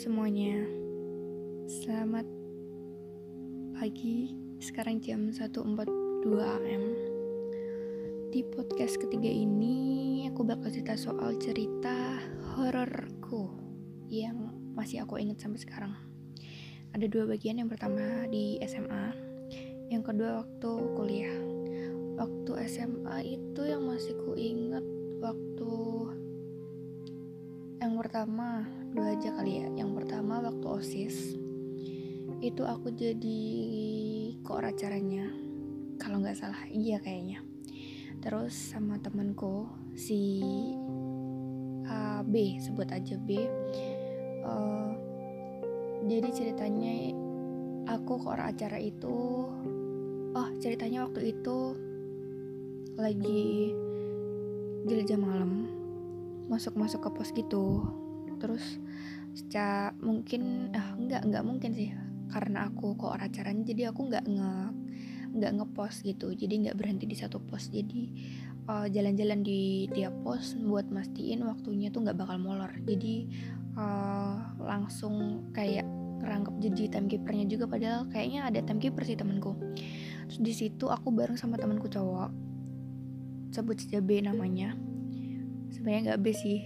semuanya. Selamat pagi. Sekarang jam 1.42 am Di podcast ketiga ini Aku bakal cerita soal cerita hororku Yang masih aku ingat sampai sekarang. Ada dua bagian Yang pertama di SMA Yang kedua waktu kuliah. Waktu SMA itu yang masih ku ingat Waktu yang pertama dua aja kali ya. Yang pertama waktu osis itu aku jadi koor acaranya? Kalau nggak salah iya kayaknya. Terus sama temanku si uh, B sebut aja B. Uh, jadi ceritanya aku koor acara itu oh ceritanya waktu itu lagi jelajah malam masuk-masuk ke pos gitu. Terus secara mungkin ah nggak nggak mungkin sih. Karena aku kok acaranya jadi aku nggak nge nggak ngepost gitu. Jadi nggak berhenti di satu pos jadi eh, jalan-jalan di tiap pos buat mastiin waktunya tuh nggak bakal molor. Jadi uh, langsung kayak rangkap jadi timekeepernya juga. Padahal kayaknya ada timekeeper sih temanku. Terus di situ aku bareng sama temanku cowok. Sebut saja B namanya. Sebenarnya nggak B sih.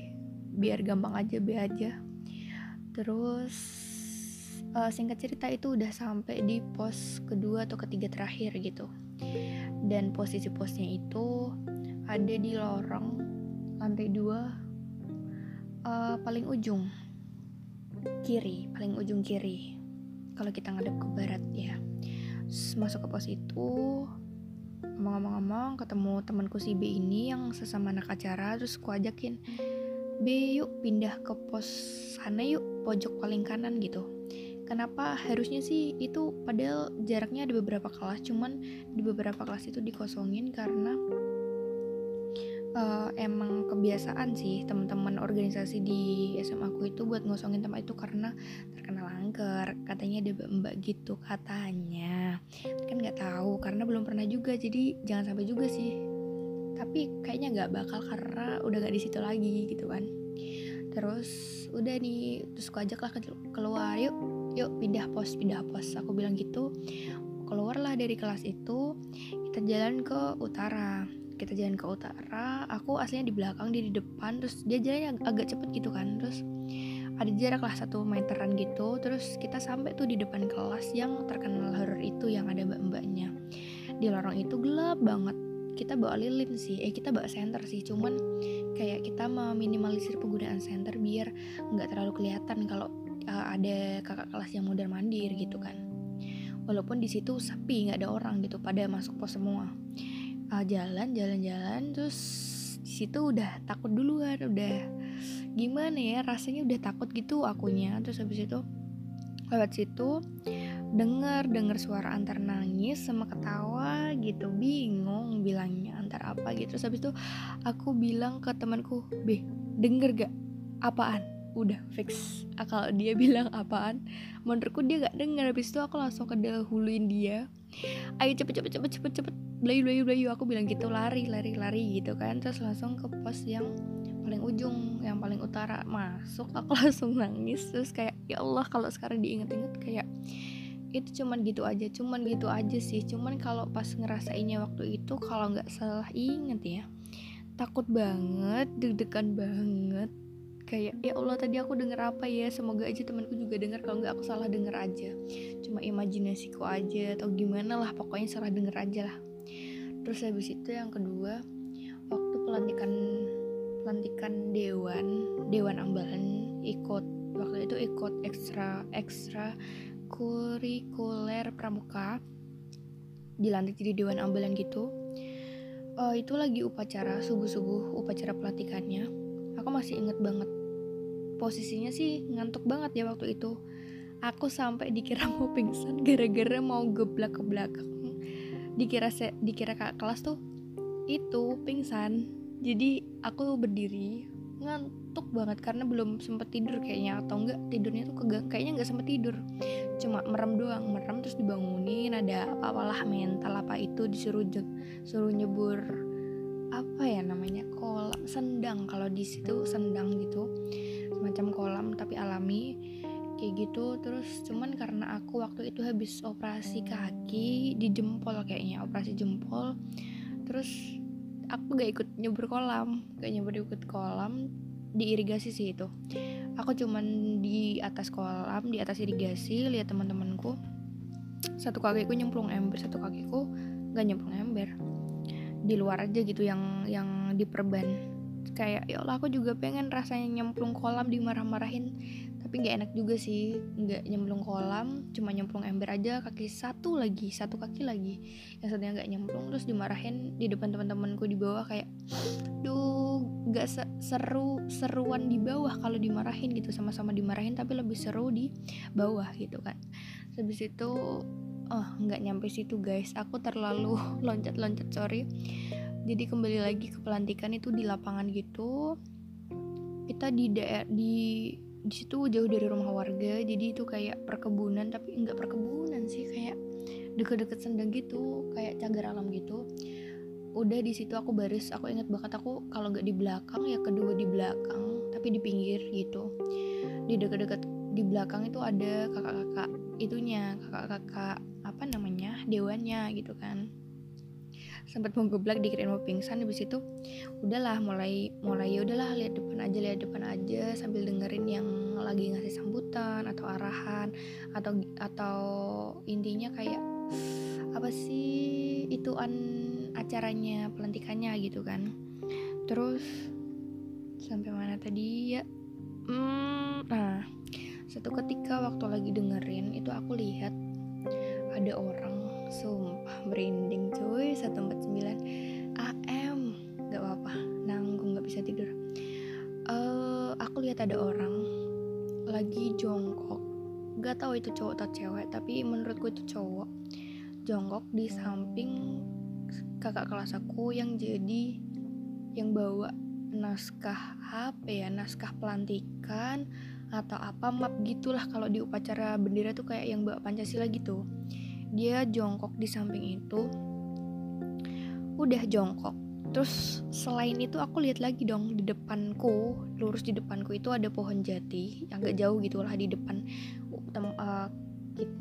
Biar gampang aja B aja terus uh, singkat cerita itu udah sampai di pos kedua atau ketiga terakhir gitu. Dan posisi posnya itu ada di lorong lantai dua uh, paling ujung kiri paling ujung kiri. Kalau kita ngadep ke barat ya. Masuk ke pos itu ngomong-ngomong ketemu temanku si B ini yang sesama anak acara terus ku ajakin B yuk pindah ke pos sana yuk pojok paling kanan gitu. Kenapa? Harusnya sih itu padahal jaraknya ada beberapa kelas cuman di beberapa kelas itu dikosongin karena uh, emang kebiasaan sih teman-teman organisasi di SMA aku itu buat ngosongin tempat itu karena terkenal angker katanya ada mbak gitu katanya. Kan nggak tahu karena belum pernah juga jadi jangan sampai juga sih. Tapi kayaknya nggak bakal karena udah gak di situ lagi gitu kan terus udah nih terus aku ajak lah keluar yuk yuk pindah pos pindah pos. Aku bilang gitu keluarlah dari kelas itu kita jalan ke utara. Kita jalan ke utara aku aslinya di belakang dia di depan terus dia jalannya ag agak cepet gitu kan. Terus ada jarak lah satu meteran gitu terus kita sampai tuh di depan kelas yang terkenal horror itu yang ada mbak-mbaknya. Di lorong itu gelap banget kita bawa lilin sih eh kita bawa senter sih. Cuman kayak kita meminimalisir penggunaan senter biar nggak terlalu kelihatan kalau uh, ada kakak kelas yang mondar mandir gitu kan. Walaupun di situ sepi nggak ada orang gitu pada masuk pos semua. Uh, jalan jalan jalan terus di situ udah takut duluan udah gimana ya rasanya udah takut gitu akunya. Terus habis itu lewat situ dengar dengar suara antar nangis sama ketawa gitu. Bingung bilangnya antar apa gitu. Terus habis itu aku bilang ke temanku B denger gak? Apaan? Udah fix. Kalau dia bilang apaan. Menurutku dia gak denger. Habis itu aku langsung ke dahuluin dia. Ayo cepet cepet cepet cepet cepet. Belayu belayu belayu aku bilang gitu lari lari lari gitu kan. Terus langsung ke pos yang paling ujung yang paling utara masuk aku langsung nangis. Terus kayak ya Allah kalau sekarang diinget-inget kayak itu cuman gitu aja cuman gitu aja sih. Cuman kalau pas ngerasainnya waktu itu kalau nggak salah inget ya takut banget deg-degan banget. Kayak ya Allah tadi aku denger apa ya? Semoga aja temanku juga denger. Kalau nggak aku salah denger aja. Cuma imajinasiku aja atau gimana lah pokoknya salah denger aja lah. Terus habis itu yang kedua waktu pelantikan pelantikan dewan dewan ambalan ikut waktu itu ikut ekstra ekstra kurikuler pramuka dilantik jadi dewan ambulan gitu. Uh, itu lagi upacara subuh-subuh upacara pelantikannya. Aku masih inget banget. Posisinya sih ngantuk banget ya waktu itu. Aku sampai dikira mau pingsan gara-gara mau geblak ke belakang. Dikira se dikira kak kelas tuh itu pingsan jadi aku berdiri ngantuk banget karena belum sempet tidur kayaknya. Atau enggak tidurnya tuh kegang kayaknya nggak sempet tidur. Cuma merem doang merem terus dibangunin ada apa-apalah mental apa itu disuruh suruh nyebur apa ya namanya kolam sendang. Kalau di situ sendang gitu semacam kolam tapi alami kayak gitu. Terus cuman karena aku waktu itu habis operasi kaki di jempol kayaknya operasi jempol. Terus aku gak ikut nyebur kolam gak nyebur ikut kolam di irigasi sih itu. Aku cuman di atas kolam di atas irigasi lihat teman-temanku. Satu kakiku nyemplung ember satu kakiku gak nyemplung ember. Di luar aja gitu yang yang diperban. Kayak ya Allah aku juga pengen rasanya nyemplung kolam dimarah-marahin tapi nggak enak juga sih nggak nyemplung kolam cuma nyemplung ember aja kaki satu lagi satu kaki lagi. Yang satunya nggak nyemplung terus dimarahin di depan teman-temanku di bawah kayak duh nggak seru seruan di bawah kalau dimarahin gitu. Sama-sama dimarahin tapi lebih seru di bawah gitu kan. Habis itu oh nggak nyampe situ guys. Aku terlalu loncat-loncat sorry. Jadi kembali lagi ke pelantikan itu di lapangan gitu. Kita di daerah di di situ jauh dari rumah warga jadi itu kayak perkebunan tapi nggak perkebunan sih kayak deket-deket sendang gitu kayak cagar alam gitu. Udah di situ aku baris aku ingat banget aku kalau nggak di belakang ya kedua di belakang tapi di pinggir gitu. Di deket-deket di belakang itu ada kakak-kakak itunya kakak-kakak apa namanya dewannya gitu kan. Sempat mau dikirain mau pingsan habis itu udahlah mulai mulai ya udahlah lihat aja lihat depan aja sambil dengerin yang lagi ngasih sambutan atau arahan atau atau intinya kayak apa sih ituan acaranya pelantikannya gitu kan. Terus sampai mana tadi ya? Hmm, nah satu ketika waktu lagi dengerin itu aku lihat ada orang sumpah merinding cuy 149 ada orang lagi jongkok. Gak tahu itu cowok atau cewek tapi menurutku itu cowok jongkok di samping kakak kelas aku yang jadi yang bawa naskah apa ya naskah pelantikan atau apa map gitulah kalau di upacara bendera tuh kayak yang bawa Pancasila gitu. Dia jongkok di samping itu. Udah jongkok terus selain itu aku lihat lagi dong di depanku lurus di depanku itu ada pohon jati yang gak jauh gitulah di depan tem, uh,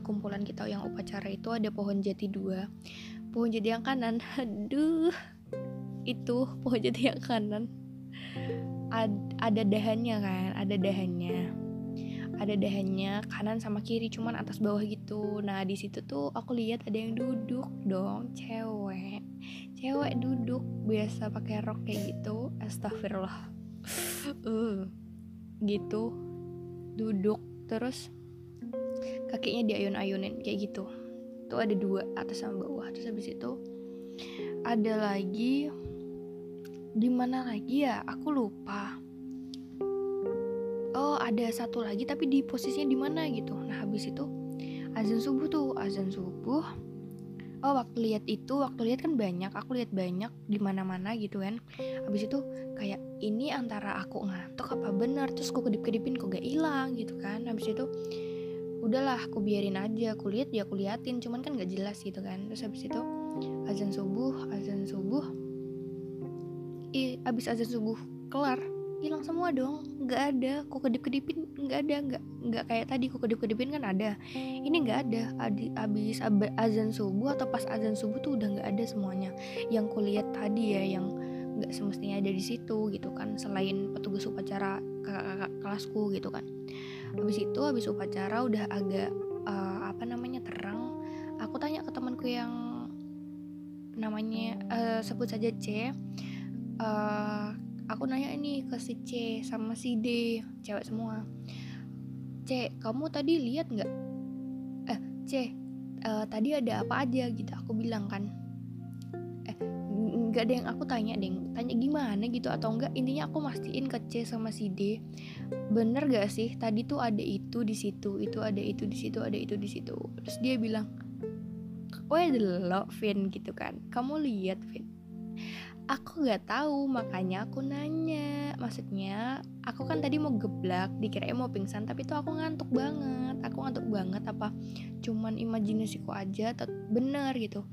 kumpulan kita yang upacara itu ada pohon jati dua. Pohon jati yang kanan aduh itu pohon jati yang kanan. Ad, ada dahannya kan ada dahannya. Ada dahannya kanan sama kiri cuman atas bawah gitu. Nah di situ tuh aku lihat ada yang duduk dong cewek cewek duduk biasa pakai rok kayak gitu astagfirullah. Uh, gitu. Duduk terus kakinya diayun-ayunin kayak gitu. Tuh ada dua atas sama bawah. Terus habis itu ada lagi di mana lagi ya? Aku lupa. Oh ada satu lagi tapi di posisinya di mana gitu. Nah habis itu azan subuh tuh. Azan subuh oh waktu lihat itu waktu lihat kan banyak aku lihat banyak di mana mana gitu kan. Habis itu kayak ini antara aku ngantuk apa benar? Terus aku kedip kedipin kok gak hilang gitu kan. Habis itu udahlah aku biarin aja aku lihat ya aku liatin. Cuman kan gak jelas gitu kan. Terus habis itu azan subuh azan subuh ih abis azan subuh kelar hilang semua dong. Nggak ada kok kedip kedipin nggak ada nggak nggak kayak tadi kok kedip kedipin kan ada. Ini nggak ada Adi, abis ab, azan subuh atau pas azan subuh tuh udah nggak ada semuanya. Yang kulihat tadi ya yang nggak semestinya ada di situ gitu kan selain petugas upacara kakak-kakak kelasku gitu kan. Habis itu habis upacara udah agak uh, apa namanya terang. Aku tanya ke temanku yang namanya uh, sebut saja C uh, aku nanya ini ke si C sama si D cewek semua. C kamu tadi lihat nggak? Eh C uh, tadi ada apa aja? gitu aku bilang kan. Eh nggak ada yang aku tanya deng. Tanya gimana gitu atau enggak intinya aku mastiin ke C sama si D. Bener gak sih? Tadi tuh ada itu di situ itu ada itu di situ ada itu di situ. Terus dia bilang oh ya Vin gitu kan. Kamu lihat Vin aku gak tahu makanya aku nanya. Maksudnya aku kan tadi mau geblak dikira mau pingsan tapi tuh aku ngantuk banget. Aku ngantuk banget apa cuman imajinasiku aja atau bener gitu.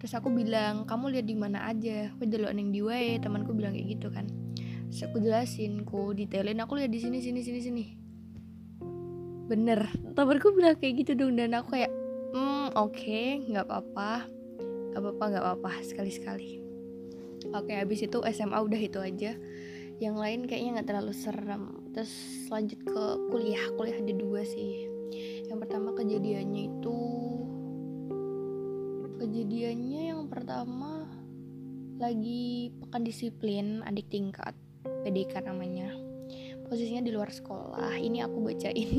Terus aku bilang kamu lihat di mana aja? Aku neng di wae temanku bilang kayak gitu kan. Terus aku jelasin ku detailin aku lihat di sini sini sini sini. Bener. Temenku bilang kayak gitu dong dan aku kayak hmm oke okay, nggak apa-apa. Nggak apa-apa nggak apa-apa sekali-sekali oke habis itu SMA udah itu aja. Yang lain kayaknya nggak terlalu serem. Terus lanjut ke kuliah. Kuliah ada dua sih. Yang pertama kejadiannya itu kejadiannya yang pertama lagi pekan disiplin adik tingkat PDK namanya. Posisinya di luar sekolah. Ini aku bacain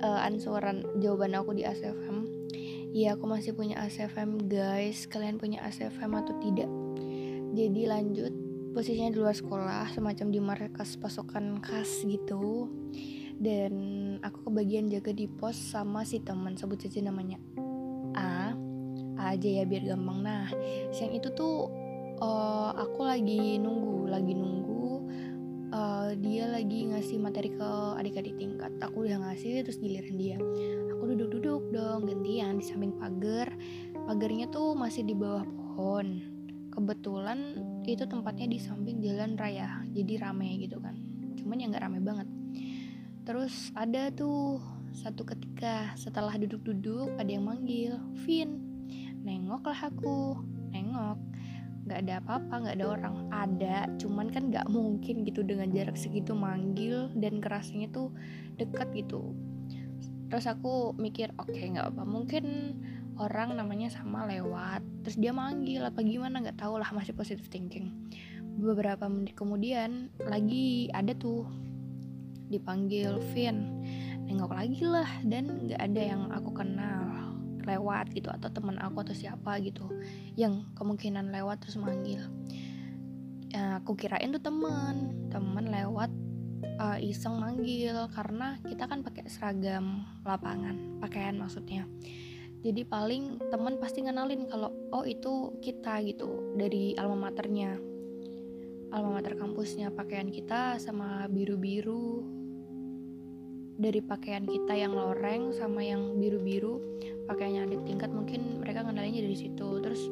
uh, ansuran jawaban aku di ASFM Iya aku masih punya ASFM guys. Kalian punya ASFM atau tidak Jadi lanjut Posisinya di luar sekolah Semacam di markas pasukan khas gitu. Dan aku kebagian jaga di pos sama si teman Sebut saja namanya A. A aja ya biar gampang. Nah siang itu tuh uh, Aku lagi nunggu Lagi nunggu uh, dia lagi ngasih materi ke adik-adik tingkat. Aku udah ngasih terus giliran dia aku duduk-duduk dong gantian di samping pagar. Pagarnya tuh masih di bawah pohon kebetulan itu tempatnya di samping jalan raya jadi rame gitu kan. Cuman ya nggak rame banget. Terus ada tuh satu ketika setelah duduk-duduk ada yang manggil Vin nengoklah aku. Nengok nggak ada apa-apa nggak ada orang. Ada cuman kan nggak mungkin gitu dengan jarak segitu manggil dan kerasnya tuh deket gitu. Terus aku mikir oke okay, nggak apa mungkin orang namanya sama lewat terus dia manggil apa gimana nggak tahu lah masih positive thinking. Beberapa menit kemudian lagi ada tuh dipanggil Vin. Nengok lagi lah dan nggak ada yang aku kenal. Lewat gitu atau teman aku atau siapa gitu yang kemungkinan lewat terus manggil. Ya, aku kirain tuh teman. Teman lewat uh, iseng manggil karena kita kan pakai seragam lapangan pakaian maksudnya jadi paling teman pasti ngenalin kalau oh itu kita gitu dari alma maternya. Alma mater kampusnya pakaian kita sama biru-biru. Dari pakaian kita yang loreng sama yang biru-biru pakaiannya adik tingkat mungkin mereka ngenalinnya dari situ. Terus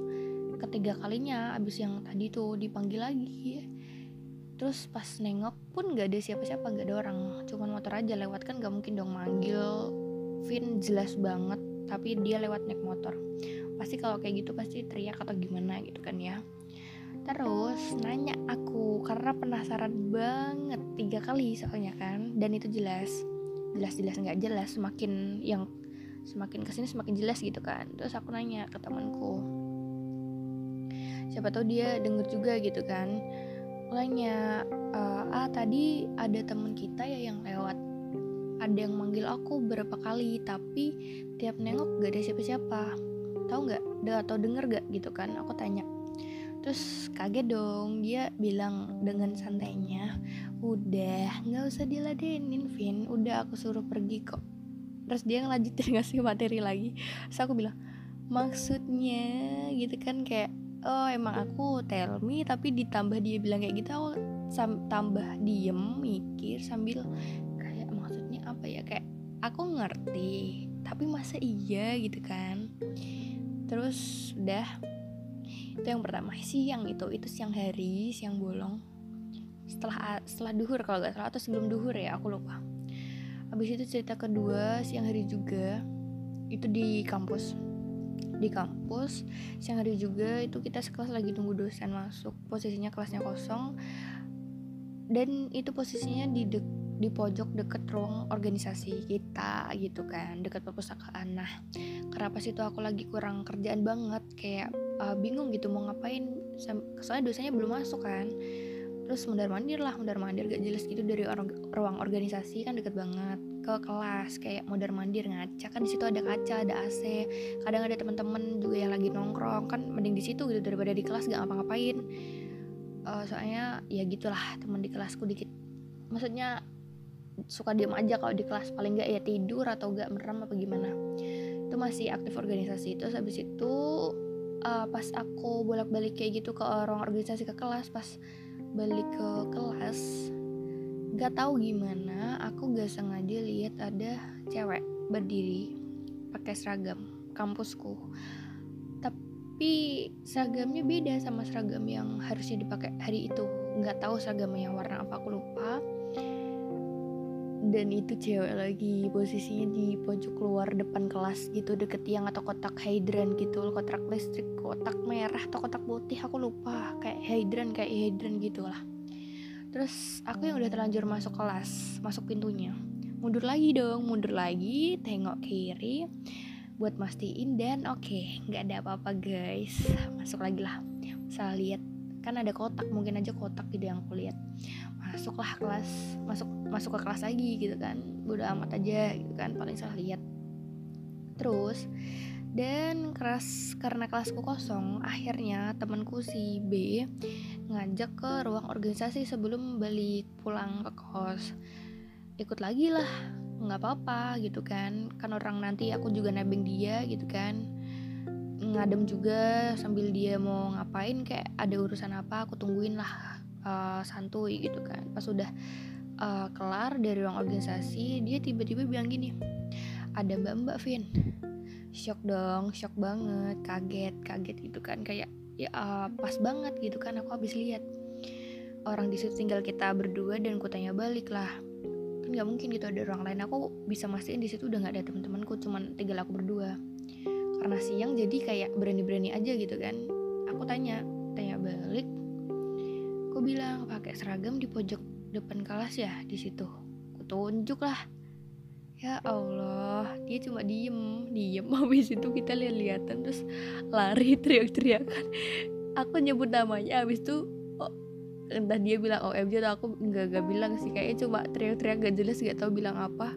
ketiga kalinya abis yang tadi tuh dipanggil lagi. Terus pas nengok pun gak ada siapa-siapa gak ada orang. Cuman motor aja lewat kan gak mungkin dong manggil. Vin jelas banget tapi dia lewat naik motor. Pasti kalau kayak gitu pasti teriak atau gimana gitu kan ya. Terus nanya aku karena penasaran banget tiga kali soalnya kan. Dan itu jelas jelas jelas nggak jelas. Semakin yang semakin ke sini semakin jelas gitu kan. Terus aku nanya ke temanku siapa tahu dia denger juga gitu kan? Nanya e, ah tadi ada temen kita ya yang lewat ada yang manggil aku berapa kali tapi tiap nengok gak ada siapa-siapa. Tahu nggak atau denger gak? Gitu kan aku tanya. Terus kaget dong dia bilang dengan santainya udah nggak usah diladenin Vin. Udah aku suruh pergi kok. Terus dia ngelanjutin ngasih materi lagi. Terus aku bilang maksudnya gitu kan kayak oh emang aku tell me tapi ditambah dia bilang kayak gitu aku tambah diem mikir sambil ya kayak aku ngerti tapi masa iya? gitu kan. Terus udah itu yang pertama siang itu itu siang hari siang bolong. Setelah setelah duhur kalau nggak salah atau sebelum duhur ya aku lupa. Habis itu cerita kedua siang hari juga itu di kampus. Di kampus siang hari juga itu kita sekelas lagi tunggu dosen masuk. Posisinya kelasnya kosong. Dan itu posisinya di de di pojok deket ruang organisasi kita gitu kan deket perpustakaan. Nah karena pas itu aku lagi kurang kerjaan banget? Kayak uh, bingung gitu mau ngapain soalnya dosennya belum masuk kan. Terus mundar mandir lah mundar mandir gak jelas gitu dari or ruang organisasi kan deket banget. Ke kelas kayak mundar mandir ngaca kan di situ ada kaca ada AC kadang ada teman-teman juga yang lagi nongkrong kan mending di situ gitu daripada di kelas gak ngapa-ngapain. Uh, soalnya ya gitulah teman di kelasku dikit. Maksudnya suka diam aja kalau di kelas. Paling gak ya tidur atau gak merem apa gimana. Itu masih aktif organisasi. Terus habis itu uh, pas aku bolak-balik kayak gitu ke ruang organisasi ke kelas pas balik ke kelas gak tahu gimana aku gak sengaja lihat ada cewek berdiri pakai seragam kampusku. Tapi seragamnya beda sama seragam yang harusnya dipakai hari itu. Nggak tahu seragamnya warna apa aku lupa dan itu cewek lagi posisinya di pojok luar depan kelas gitu deket tiang atau kotak hydran gitu kotak listrik kotak merah atau kotak putih aku lupa. Kayak hydran kayak hydran gitu lah terus aku yang udah terlanjur masuk kelas masuk pintunya. Mundur lagi dong mundur lagi tengok kiri buat mastiin dan oke okay, nggak ada apa-apa guys. Masuk lagi lah. Salah lihat. Kan ada kotak mungkin aja kotak gitu yang aku lihat masuklah kelas masuk masuk ke kelas lagi gitu kan. Bodo amat aja gitu kan paling salah lihat. Terus dan keras karena kelasku kosong akhirnya temanku si B ngajak ke ruang organisasi sebelum balik pulang ke kos. Ikut lagi lah nggak apa-apa gitu kan. Kan orang nanti aku juga nebeng dia gitu kan. Ngadem juga sambil dia mau ngapain kayak ada urusan apa aku tungguin lah uh, santuy gitu kan. Pas udah uh, kelar dari ruang organisasi dia tiba-tiba bilang gini ada mbak mbak Vin. Shock dong shock banget kaget kaget gitu kan. Kayak ya uh, pas banget gitu kan aku habis lihat. Orang di situ tinggal kita berdua dan ku tanya balik lah. Kan nggak mungkin gitu ada orang lain. Aku bisa mastiin di situ udah nggak ada teman-temanku cuman tinggal aku berdua. Karena siang jadi kayak berani-berani aja gitu kan. Aku tanya tanya balik bilang pakai seragam di pojok depan kelas ya di situ. Aku tunjuk lah. Ya Allah dia cuma diem diem. Habis itu kita lihat-lihatan terus lari teriak-teriakan. Aku nyebut namanya habis itu oh, entah dia bilang OMG atau aku nggak nggak bilang sih. Kayaknya cuma teriak-teriak gak jelas gak tahu bilang apa.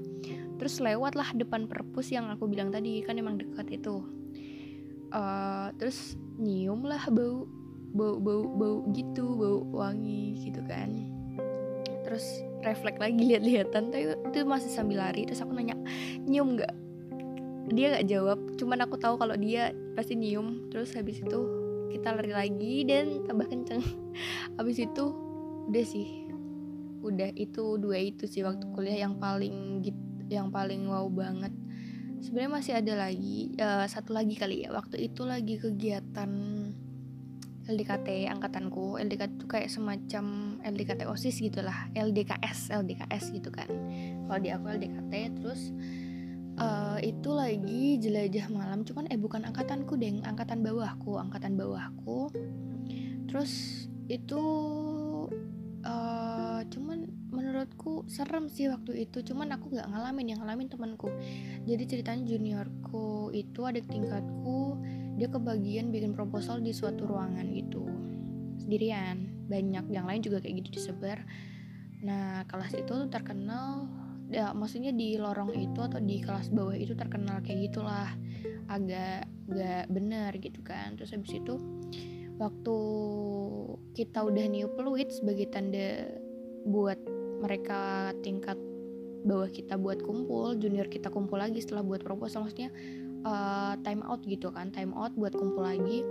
Terus lewat lah depan perpus yang aku bilang tadi kan emang dekat itu. Uh, terus nyium lah bau bau bau bau gitu bau wangi gitu kan. Terus refleks lagi lihat-lihatan tapi itu masih sambil lari. Terus aku nanya nyium nggak? Dia nggak jawab cuman aku tahu kalau dia pasti nyium. Terus habis itu kita lari lagi dan tambah kenceng. Habis itu udah sih. Udah itu dua itu sih waktu kuliah yang paling gitu yang paling wow banget. Sebenarnya masih ada lagi uh, satu lagi kali ya. Waktu itu lagi kegiatan LDKT angkatanku LDKT itu kayak semacam LDKT OSIS gitulah LDKS LDKS gitu kan. Kalau di aku LDKT terus uh, itu lagi jelajah malam cuman eh bukan angkatanku deng angkatan bawahku angkatan bawahku. Terus itu uh, cuman menurutku serem sih waktu itu cuman aku nggak ngalamin yang ngalamin temanku. Jadi ceritanya juniorku itu adik tingkatku dia kebagian bikin proposal di suatu ruangan gitu. Sendirian. Banyak. Yang lain juga kayak gitu disebar. Nah kelas itu terkenal ya maksudnya di lorong itu atau di kelas bawah itu terkenal kayak gitulah. Agak gak bener gitu kan. Terus habis itu waktu kita udah new peluit sebagai tanda buat mereka tingkat bawah kita buat kumpul junior kita kumpul lagi setelah buat proposal. Maksudnya uh, time out gitu kan time out buat kumpul lagi.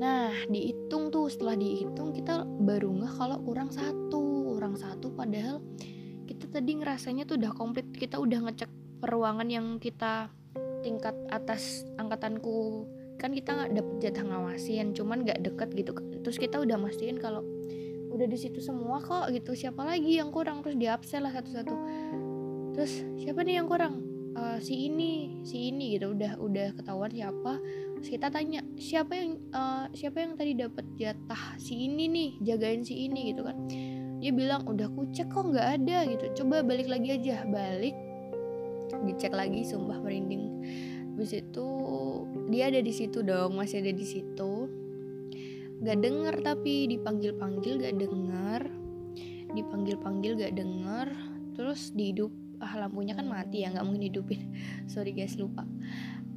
Nah dihitung tuh setelah dihitung kita baru ngeh kalau kurang satu kurang satu padahal kita tadi ngerasanya tuh udah komplit kita udah ngecek peruangan yang kita tingkat atas angkatanku. Kan kita nggak dapet jatah ngawasin cuman nggak deket gitu kan. Terus kita udah mastiin kalau udah di situ semua kok gitu. Siapa lagi yang kurang? Terus di absen lah satu-satu. Terus siapa nih yang kurang uh, si ini si ini gitu. Udah udah ketahuan siapa. Terus kita tanya siapa yang uh, siapa yang tadi dapat jatah si ini nih? Jagain si ini gitu kan. Dia bilang udah ku cek kok nggak ada gitu. Coba balik lagi aja. Balik dicek lagi sumpah merinding. Habis itu dia ada di situ dong masih ada di situ. Gak denger tapi dipanggil panggil gak denger. Dipanggil panggil gak denger. Terus dihidup ah lampunya kan mati ya nggak mungkin hidupin. Sorry guys lupa.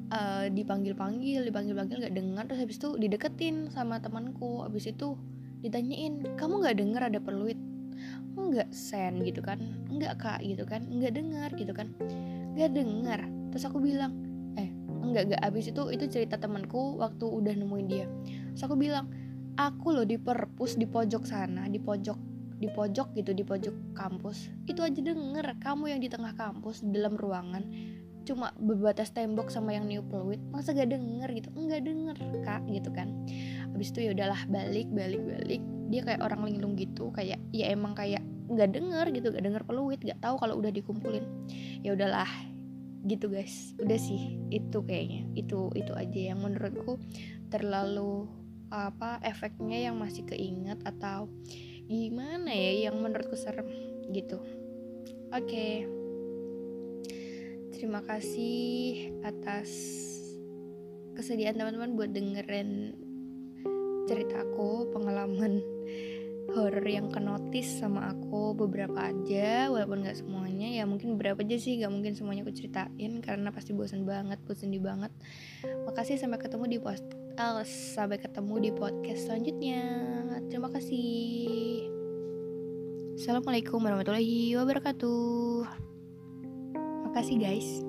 Uh, dipanggil panggil dipanggil panggil nggak dengar. Terus habis itu dideketin sama temanku. Habis itu ditanyain kamu nggak dengar ada peluit? Nggak sen gitu kan. Nggak kak gitu kan. Nggak dengar gitu kan. Nggak dengar terus aku bilang eh enggak enggak abis itu itu cerita temanku waktu udah nemuin dia. Terus aku bilang aku loh di perpus di pojok sana di pojok di pojok gitu di pojok kampus. Itu aja denger kamu yang di tengah kampus dalam ruangan cuma berbatas tembok sama yang new fluid masa gak denger gitu? Enggak denger kak gitu kan. Habis itu ya udahlah balik balik balik. Dia kayak orang linglung gitu kayak ya emang kayak nggak denger gitu nggak denger peluit nggak tahu kalau udah dikumpulin. Ya udahlah gitu guys. Udah sih itu kayaknya. Itu itu aja yang menurutku terlalu apa efeknya yang masih keinget atau gimana ya yang menurutku serem gitu oke okay. terima kasih atas kesediaan teman-teman buat dengerin ceritaku pengalaman horror yang kenotis sama aku beberapa aja walaupun nggak semuanya ya mungkin beberapa aja sih gak mungkin semuanya aku ceritain karena pasti bosan banget bosan di banget. Makasih sampai ketemu di post uh, sampai ketemu di podcast selanjutnya. Terima kasih. Assalamualaikum warahmatullahi wabarakatuh. Makasih guys